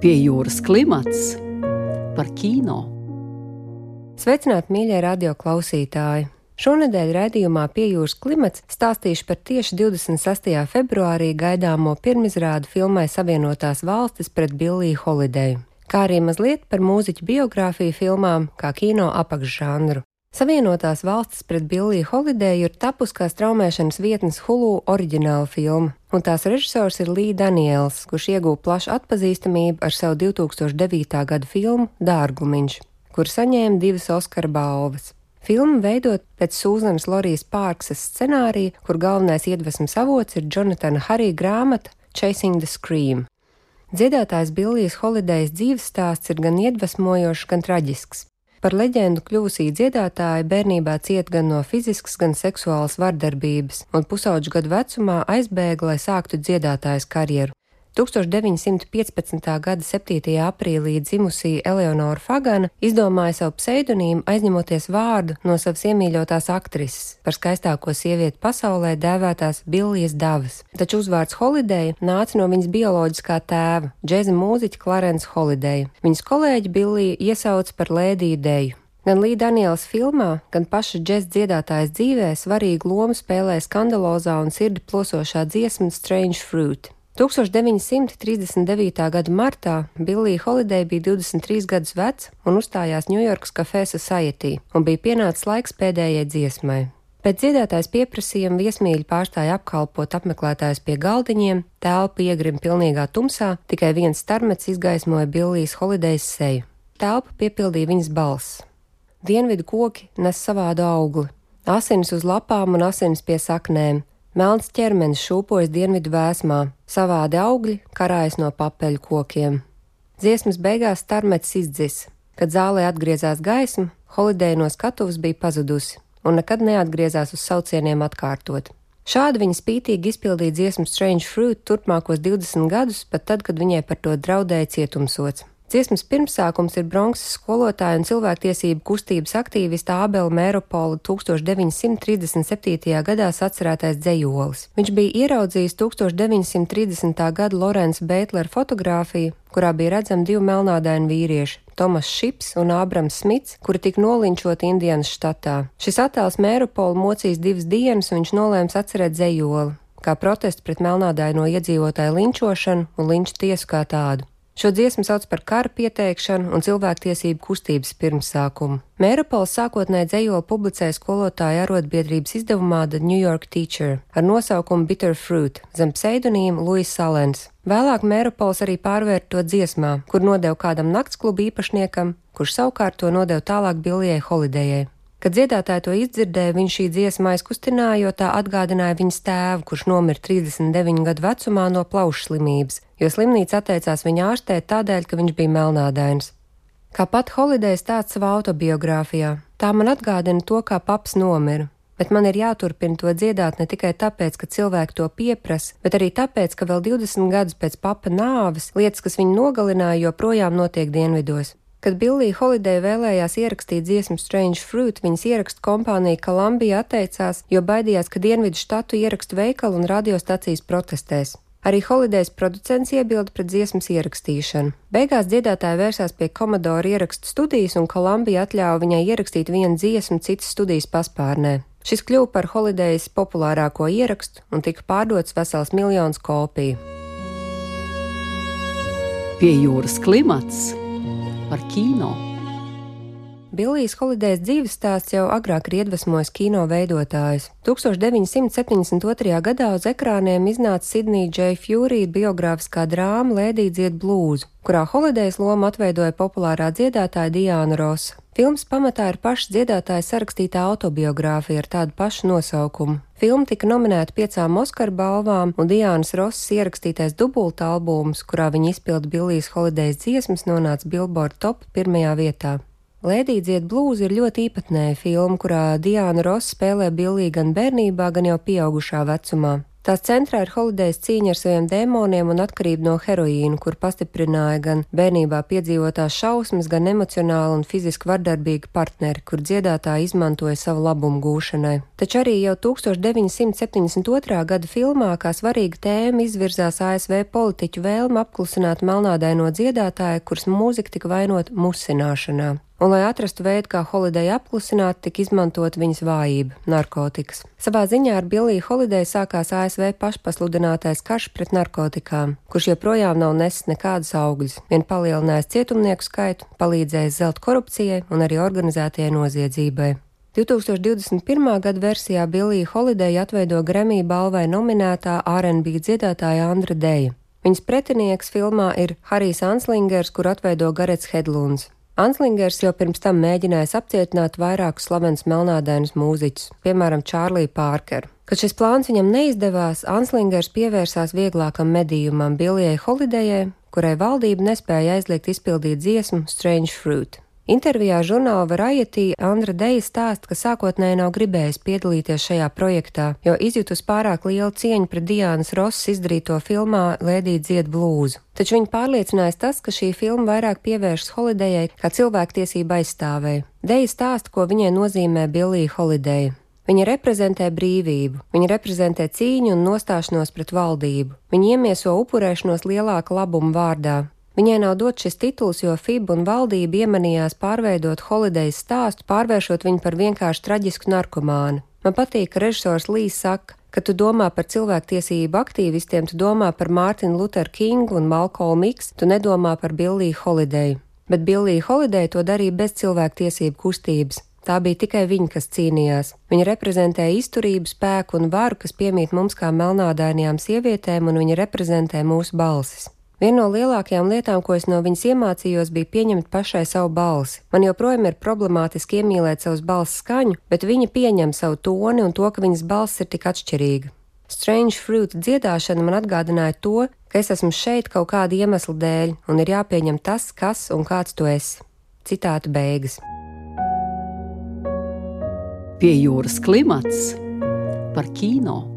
Pie jūras klimats par kino. Sveicināti, mīļie radio klausītāji! Šonadēļ raidījumā Piejūras klimats stāstīšu par tieši 26. februārī gaidāmo pirmizrādu filmai Savienotās valstis pret Billiju Holideju, kā arī mazliet par mūziķu biogrāfiju filmām kā kino apakšžanru. Savienotās valstis pret Billiju Holideju ir tapus kā straumēšanas vietnes Hulu oriģināla filma, un tās režisors ir Lī Daniels, kurš iegūta plašu atpazīstamību ar savu 2009. gada filmu Dārglumiņš, kur saņēma divas Oskara balvas. Filma veidot pēc Sūzanas Lorijas Pārksas scenārija, kur galvenais iedvesmas avots ir Jonatana Harija grāmata Chasing the Scream. Dziedātājs Billijas Holidejas dzīves stāsts ir gan iedvesmojošs, gan traģisks. Par leģendu kļūsī dziedātāja bērnībā ciet gan no fiziskas, gan seksuālas vardarbības, un pusauģu gadu vecumā aizbēga, lai sāktu dziedātājas karjeru. 1915. gada 7. aprīlī dzimusī Eleonora Fagana izdomāja savu pseidonīmu, aizņemoties vārdu no savas iemīļotās aktrises, par skaistāko sievieti pasaulē dēvētās Billijas Davas. Taču uzvārds Holiday nāca no viņas bioloģiskā tēva, džēza mūziķa Clarence Holiday. Viņas kolēģi Billija iesauca par Lēdiju Deju. Gan Līja Daniels filmā, gan paša džēza dziedātājas dzīvē svarīgu lomu spēlē skandalozā un sirdi plosošā dziesma Strange Fruit. 1939. gada martā Billija Holiday bija 23 gadus veca un uzstājās Ņujorkas Café Society, un bija pienācis laiks pēdējai dziesmai. Pēc dziedātājs pieprasījuma viesmīļi pārstāja apkalpot apmeklētājus pie galdiņiem, telpa iegrima pilnīgā tumsā, tikai viens starmets izgaismoja Billijas Holidays seju. Telpa piepildīja viņas balss. Dienvidu koki nes savādu augli, asinis uz lapām un asinis pie saknēm, Melns ķermenis šūpojas dienvidu vēsmā, savādi augļi karājas no papeļu kokiem. Dziesmas beigās starmets izdzis. Kad zālē atgriezās gaisma, Holiday no skatuves bija pazudusi un nekad neatgriezās uz saucieniem atkārtot. Šādi viņa spītīgi izpildīja dziesmu Strange Fruit turpmākos 20 gadus, pat tad, kad viņai par to draudēja cietumsots. Dziesmas pirmsākums ir Bronxas skolotāja un cilvēktiesību kustības aktīvista Ābela Mēropola 1937. gadā sacerētais dzējolis. Viņš bija ieraudzījis 1930. gada Lorenza Beitlera fotografiju, kurā bija redzami divi melnādaini vīrieši - Tomas Šips un Ābrams Smits, kuri tika nolinčoti Indianas štatā. Šis attēls Mēropola mocīs divas dienas, un viņš nolēms atcerēt dzējoli kā protestu pret melnādaino iedzīvotāju linčošanu un linču tiesu kā tādu. Šo dziesmu sauc par kara pieteikšanu un cilvēktiesību kustības pirmsākumu. Mērapols sākotnēji dzējoli publicēja skolotāju arotbiedrības izdevumā The New York Teacher ar nosaukumu Bitter Fruit zem pseidonīma Louis Salens. Vēlāk Mērapols arī pārvērta to dziesmā, kur nodeva kādam naktsklubu īpašniekam, kurš savukārt to nodeva tālāk Billijai Holidejai. Kad dziedātāji to izdzirdēja, viņš šī dziesma aizkustināja, jo tā atgādināja viņas tēvu, kurš nomira 39 gadu vecumā no plaušu slimības, jo slimnīca atteicās viņu ārstēt tādēļ, ka viņš bija melnādains. Kā pat Holidejs tāds savā autobiogrāfijā, tā man atgādina to, kā paps nomira, bet man ir jāturpina to dziedāt ne tikai tāpēc, ka cilvēki to pieprasa, bet arī tāpēc, ka vēl 20 gadus pēc papa nāves lietas, kas viņu nogalināja, joprojām notiek dienvidos. Kad Billija Holiday vēlējās ierakstīt dziesmu Strange Fruit, viņas ierakstu kompānija Columbia atteicās, jo baidījās, ka Dienvidu štatu ierakstu veikalu un radiostacijas protestēs. Arī Holidays producents iebilda pret dziesmas ierakstīšanu. Beigās dziedātāja vērsās pie Commodore ierakstu studijas, un Columbia atļāva viņai ierakstīt vienu dziesmu citas studijas paspārnē. Šis kļuva par Holidays populārāko ierakstu un tika pārdots vesels miljons kopiju. Pie jūras klimats par kino. Billijas Holidays dzīves stāsts jau agrāk ir iedvesmojis kino veidotājus. 1972. gadā uz ekrāniem iznāca Sidnija J. Fury biogrāfiskā drāma Lēdija dzied blūzu, kurā Holidays lomu atveidoja populārā dziedātāja Diana Rosa. Filmas pamatā ir paša dziedātāja sarakstītā autobiogrāfija ar tādu pašu nosaukumu. Filma tika nominēta piecām Oskara balvām, un Diānas Rosas ierakstītais dubulta albums, kurā viņa izpilda Billijas Holidays dziesmas, nonāca Billboard top pirmajā vietā. Lēdija dzied blūzi ir ļoti īpatnēja filma, kurā Diana Ross spēlē Billiju gan bērnībā, gan jau pieaugušā vecumā. Tās centrā ir Holidays cīņa ar saviem dēmoniem un atkarību no heroīna, kur pastiprināja gan bērnībā piedzīvotās šausmas, gan emocionāli un fiziski vardarbīgi partneri, kur dziedātāji izmantoja savu labumu gūšanai. Taču arī jau 1972. gada filmā kā svarīga tēma izvirzās ASV politiķu vēlme apklusināt melnādaino dziedātāju, kuras mūzika tika vainot musināšanā un, lai atrastu veidu, kā Holiday apklusināt, tika izmantot viņas vājība - narkotikas. Savā ziņā ar Billiju Holiday sākās ASV pašpasludinātais karš pret narkotikām, kurš joprojām nav nesis nekādus augļus, vien palielinājis cietumnieku skaitu, palīdzējis zelt korupcijai un arī organizētajai noziedzībai. 2021. gada versijā Billija Holiday atveido Grammy balvai nominētā R&B dziedātāja Andra Deja. Viņas pretinieks filmā ir Harijs Anslingers, kur atveido Garets Hedlunds. Anslingers jau pirms tam mēģinājis apcietināt vairākus slavenus melnādainus mūziķus, piemēram, Čārliju Pārkeru. Kad šis plāns viņam neizdevās, Anslingers pievērsās vieglākam medījumam Billijai Holidejai, kurai valdība nespēja aizliegt izpildīt dziesmu Strange Fruit. Intervijā žurnāla Variety Andra Deja stāsta, ka sākotnēji nav gribējis piedalīties šajā projektā, jo izjutus pārāk lielu cieņu pret Diānas Rosas izdarīto filmā Lēdija dzied blūzu. Taču viņa pārliecinājis tas, ka šī filma vairāk pievēršas Holidejai kā cilvēktiesība aizstāvēji. Deja stāsta, ko viņai nozīmē Billija Holideja. Viņa reprezentē brīvību, viņa reprezentē cīņu un nostāšanos pret valdību. Viņa iemieso upurēšanos lielāka labuma vārdā. Viņai nav dots šis tituls, jo FIB un valdība iemanījās pārveidot Holidays stāstu, pārvēršot viņu par vienkārši traģisku narkomānu. Man patīk, ka režisors Līs saka, Kad tu domā par cilvēktiesību aktīvistiem, tu domā par Mārtiņu Lutheru Kingu un Malcolmu X, tu nedomā par Billiju Holideju. Bet Billija Holideja to darīja bez cilvēktiesību kustības. Tā bija tikai viņa, kas cīnījās. Viņa reprezentēja izturību, spēku un varu, kas piemīt mums kā melnādainajām sievietēm, un viņa reprezentē mūsu balsis. Viena no lielākajām lietām, ko es no viņas iemācījos, bija pieņemt pašai savu balsi. Man joprojām ir problemātiski iemīlēt savus balss skaņu, bet viņa pieņem savu toni un to, ka viņas balss ir tik atšķirīga. Strange Fruit dziedāšana man atgādināja to, ka es esmu šeit kaut kāda iemesla dēļ, un ir jāpieņem tas, kas un kāds tu esi. Citāta beigas. Pie jūras klimats par kino.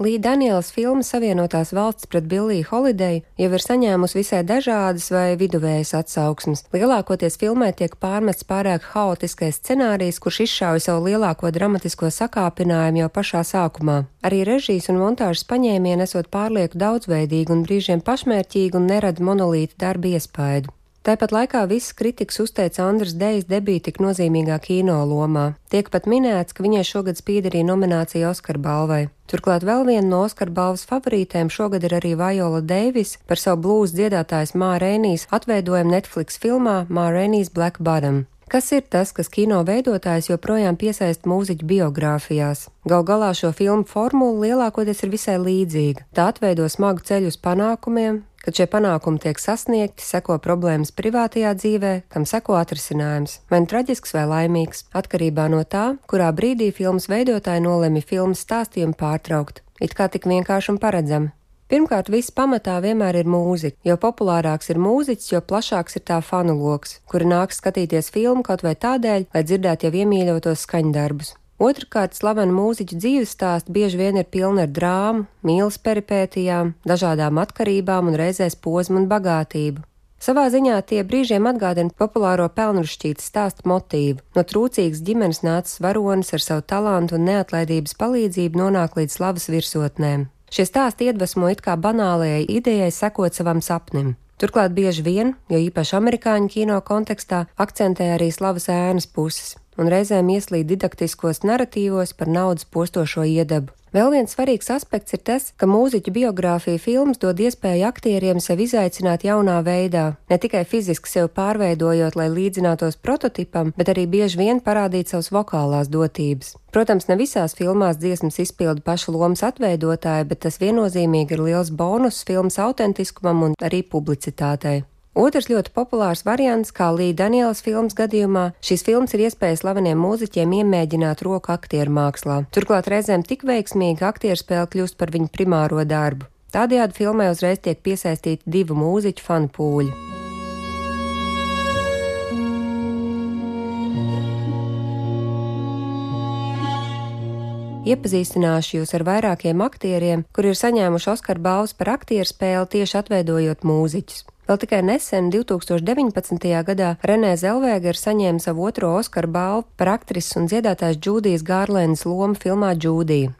Līja Danielas filma Savienotās valsts pret Billiju Holideju jau ir saņēmusi visai dažādas vai viduvējas atsauksmes. Lielākoties filmai tiek pārmests pārāk haotiskais scenārijs, kurš izšauja savu lielāko dramatisko sakāpinājumu jau pašā sākumā. Arī režijas un montāžas paņēmieni esot pārlieku daudzveidīgi un brīžiem pašmērķīgi un nerada monolīta darba iespaidu. Tāpat laikā viss kritikas uzteica Andras Dejas debīti tik nozīmīgā kino lomā. Tiek pat minēts, ka viņai šogad spīd arī nominācija Oskar balvai. Turklāt vēl viena no Oskar balvas favorītēm šogad ir arī Vajola Deivis par savu blūzu dziedātājas Mārēnijas atveidojumu Netflix filmā Mārēnijas Black Bottom. Kas ir tas, kas kino veidotājs joprojām piesaista mūziķu biogrāfijās? Gal galā šo filmu formula lielākoties ir visai līdzīga. Tā atveido smagu ceļu uz panākumiem, kad šie panākumi tiek sasniegti, seko problēmas privātajā dzīvē, kam seko atrisinājums, vai nu traģisks vai laimīgs, atkarībā no tā, kurā brīdī filmas veidotāji nolemi filmas stāstījumu pārtraukt. It kā tik vienkārši un paredzami. Pirmkārt, viss pamatā vienmēr ir mūzika. Jo populārāks ir mūziķis, jo plašāks ir tā fanu lokus, kuri nāks skatīties filmu kaut vai tādēļ, lai dzirdētu jau iemīļotos skaņdarbus. Otrakārt, slavenu mūziķu dzīves stāsti bieži vien ir pilni ar drāmu, mīlas peripētijām, dažādām atkarībām un reizēs posmu un bagātību. Savā ziņā tie brīžiem atgādina populāro pelnrušķītas stāstu motīvu. No trūcīgas ģimenes nācis varonis ar savu talantu un neatlaidības palīdzību nonāk līdz slavas virsotnēm. Šie stāsti iedvesmo it kā banālajai idejai sekot savam sapnim. Turklāt bieži vien, jo īpaši amerikāņu kino kontekstā, akcentē arī slavas ēnas puses un reizēm ieslīd didaktiskos narratīvos par naudas postošo iedabu. Vēl viens svarīgs aspekts ir tas, ka mūziķu biogrāfija filmas dod iespēju aktieriem sevi izaicināt jaunā veidā, ne tikai fiziski sevi pārveidojot, lai līdzinātos prototipam, bet arī bieži vien parādīt savas vokālās dotības. Protams, ne visās filmās dziesmas izpilda paša lomas atveidotāja, bet tas viennozīmīgi ir liels bonus filmas autentiskumam un arī publicitātei. Otrs ļoti populārs variants, kā Līja Danielas filmas gadījumā, šīs filmas ir iespēja slaveniem mūziķiem iemēģināt roku aktieru mākslā. Turklāt reizēm tik veiksmīgi aktieru spēle kļūst par viņu primāro darbu. Tādējādi filmai uzreiz tiek piesaistīti divu mūziķu fanu pūļi. iepazīstināšu jūs ar vairākiem aktieriem, kuri ir saņēmuši Oskara balvas par aktieru spēli tieši atveidojot mūziķus. Vēl tikai nesen, 2019. gadā, Renē Zelvēga ir saņēma savu otro Oskara balvu par aktrises un dziedātājas Džūdijas Gārlēnas lomu filmā Džūdija.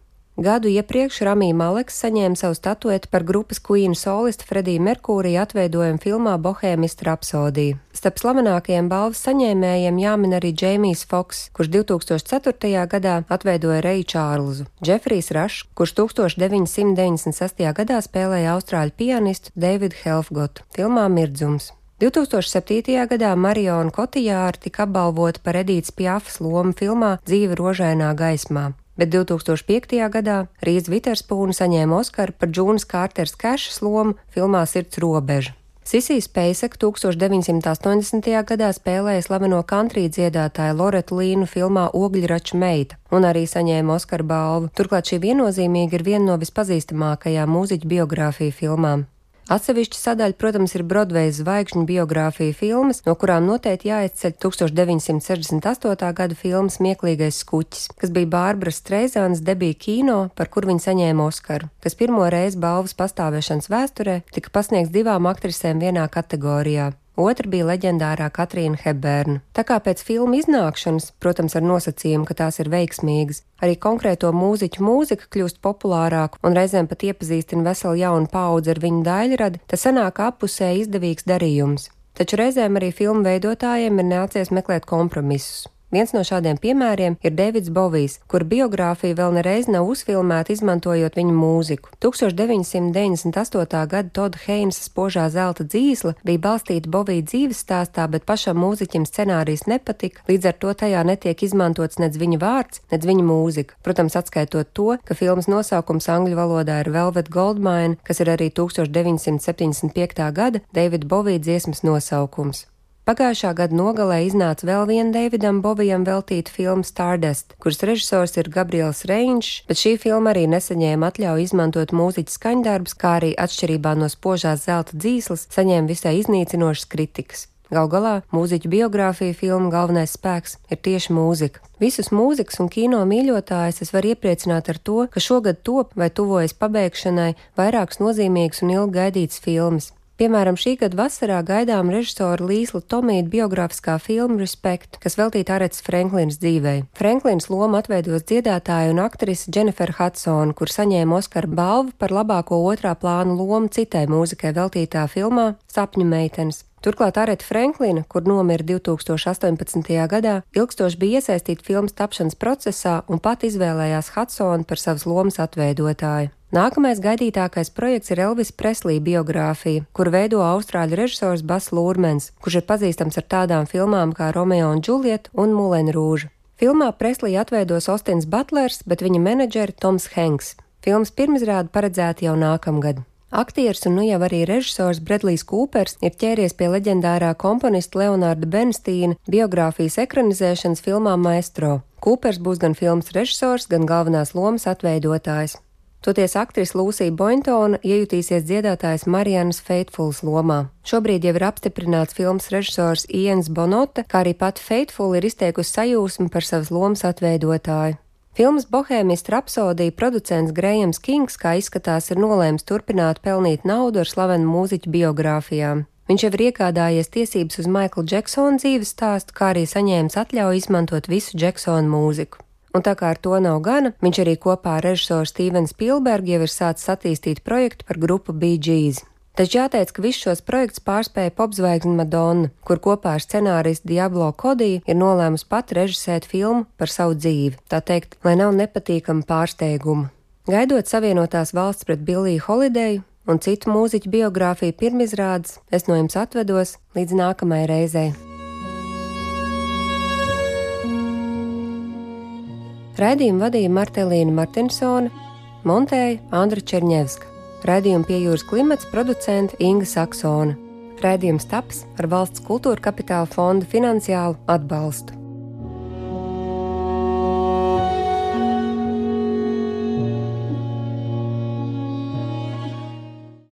Gadu iepriekš Ramija Maleks saņēma savu statuetu par grupas Queen solistu Frediju Merkūriju atveidojumu filmā Bohēmista rapsodija. Starp slavenākajiem balvas saņēmējiem jāmin arī Džeimijs Foks, kurš 2004. gadā atveidoja Reju Čārlzu, Džefrijs Rašs, kurš 1996. gadā spēlēja austrāļu pianistu Davidu Helfgotu filmā Mirdzums. 2007. gadā Mariona Kotijāra tika apbalvota par Edītas Pjafas lomu filmā Dzīve rožainā gaismā bet 2005. gadā Rīz Viterspūna saņēma Oskaru par Džūnas Kārters Kešas lomu filmā Sirds robeža. Sisija Spēsek 1980. gadā spēlēja slaveno country dziedātāju Loretu Līnu filmā Ogļrača meita un arī saņēma Oskara balvu. Turklāt šī viennozīmīgi ir viena no vispazīstamākajām mūziķu biogrāfiju filmām. Atsevišķa sadaļa, protams, ir Broadway zvaigžņu biogrāfija filmas, no kurām noteikti jāizceļ 1968. gada filmas Mieklīgais skuķis, kas bija Bārbara Streizānas debija kino, par kur viņa saņēma Oskaru, kas pirmo reizi balvas pastāvēšanas vēsturē tika pasniegts divām aktrisēm vienā kategorijā otra bija leģendārā Katrīna Hebērna. Tā kā pēc filmu iznākšanas, protams, ar nosacījumu, ka tās ir veiksmīgas, arī konkrēto mūziķu mūzika kļūst populārāka un reizēm pat iepazīstina veselu jaunu paudzi ar viņu daļradi, tas sanāk apusē izdevīgs darījums. Taču reizēm arī filmu veidotājiem ir nācies meklēt kompromisus. Viens no šādiem piemēriem ir Davids Bovijs, kur biogrāfija vēl nereiz nav uzfilmēta izmantojot viņa mūziku. 1998. gada Toda Heinsa spožā zelta dzīsla bija balstīta Bovija dzīves stāstā, bet pašam mūziķim scenārijs nepatika, līdz ar to tajā netiek izmantots nec viņa vārds, nec viņa mūzika. Protams, atskaitot to, ka filmas nosaukums angļu valodā ir Velvet Goldmine, kas ir arī 1975. gada Davida Bovija dziesmas nosaukums. Pagājušā gada nogalē iznāca vēl viena Davidam Bovijam veltīta filma Stardust, kuras režisors ir Gabriels Reinšs, bet šī filma arī nesaņēma atļauju izmantot mūziķa skaņdarbus, kā arī atšķirībā no spožās zelta dzīslas saņēma visai iznīcinošas kritikas. Gal galā mūziķu biogrāfija filma galvenais spēks ir tieši mūzika. Visus mūzikas un kino mīļotājus es varu iepriecināt ar to, ka šogad top vai tuvojas pabeigšanai vairākas nozīmīgas un ilgi gaidītas filmas. Piemēram, šī gada vasarā gaidām režisora Līsla Tomīta biogrāfiskā filma Respect, kas veltīta Arets Franklins dzīvei. Franklins loma atveidos dziedātāju un aktrise Jennifer Hudsona, kur saņēma Oskara balvu par labāko otrā plāna lomu citai mūzikai veltītā filmā Sapņu meitenes. Turklāt Areta Franklina, kur nomira 2018. gadā, ilgstoši bija iesaistīta filmas tapšanas procesā un pat izvēlējās Hudsonu par savas lomas atveidotāju. Nākamais gaidītākais projekts ir Elvis Preslī biogrāfija, kur veido austrāļu režisors Bas Lūrmens, kurš ir pazīstams ar tādām filmām kā Romeo un Džulieta un Mulēna Rūža. Filmā Preslī atveidos Ostins Butlers, bet viņa menedžeri Toms Henks. Filmas pirmizrāde paredzēta jau nākamgad. Aktieris un nu jau arī režisors Bredlijs Kūpers ir ķēries pie leģendārā komponista Leonārda Benstīna biogrāfijas ekranizēšanas filmā Maestro. Kūpers būs gan filmas režisors, gan galvenās lomas atveidotājs. Toties aktrise Lūsija Bointona iejutīsies dziedātājas Marijanas Faithfuls lomā. Šobrīd jau ir apstiprināts filmas režisors Iens Bonota, kā arī pati Faithful ir izteikusi sajūsmu par savas lomas atveidotāju. Filmas Bohēmijas rapsodija producents Grējams Kings, kā izskatās, ir nolēms turpināt pelnīt naudu ar slavenu mūziķu biogrāfijām. Viņš jau ir iegādājies tiesības uz Maikla Džeksona dzīves stāstu, kā arī saņēmis atļauju izmantot visu Džeksona mūziku. Un tā kā ar to nav gana, viņš arī kopā ar režisoru Stevenu Spielbergu jau ir sācis attīstīt projektu par grupu Gees. Taču jāteic, ka visus šos projektus pārspēja popzvaigzne Madonna, kur kopā ar scenāristu Diablo Kodiju ir nolēmusi pat režisēt filmu par savu dzīvi, tā teikt, lai nav nepatīkama pārsteiguma. Gaidot savienotās valsts pret Billiju Holideju un citu mūziķu biogrāfiju pirmizrādes, es no jums atvedos līdz nākamajai reizei. Raidījumu vadīja Martelīna Martinsone, montēja Andra Černievska. Raidījumu pie jūras klimats producente Inga Saksona. Raidījums taps ar valsts kultūra kapitāla fonda finansiālu atbalstu.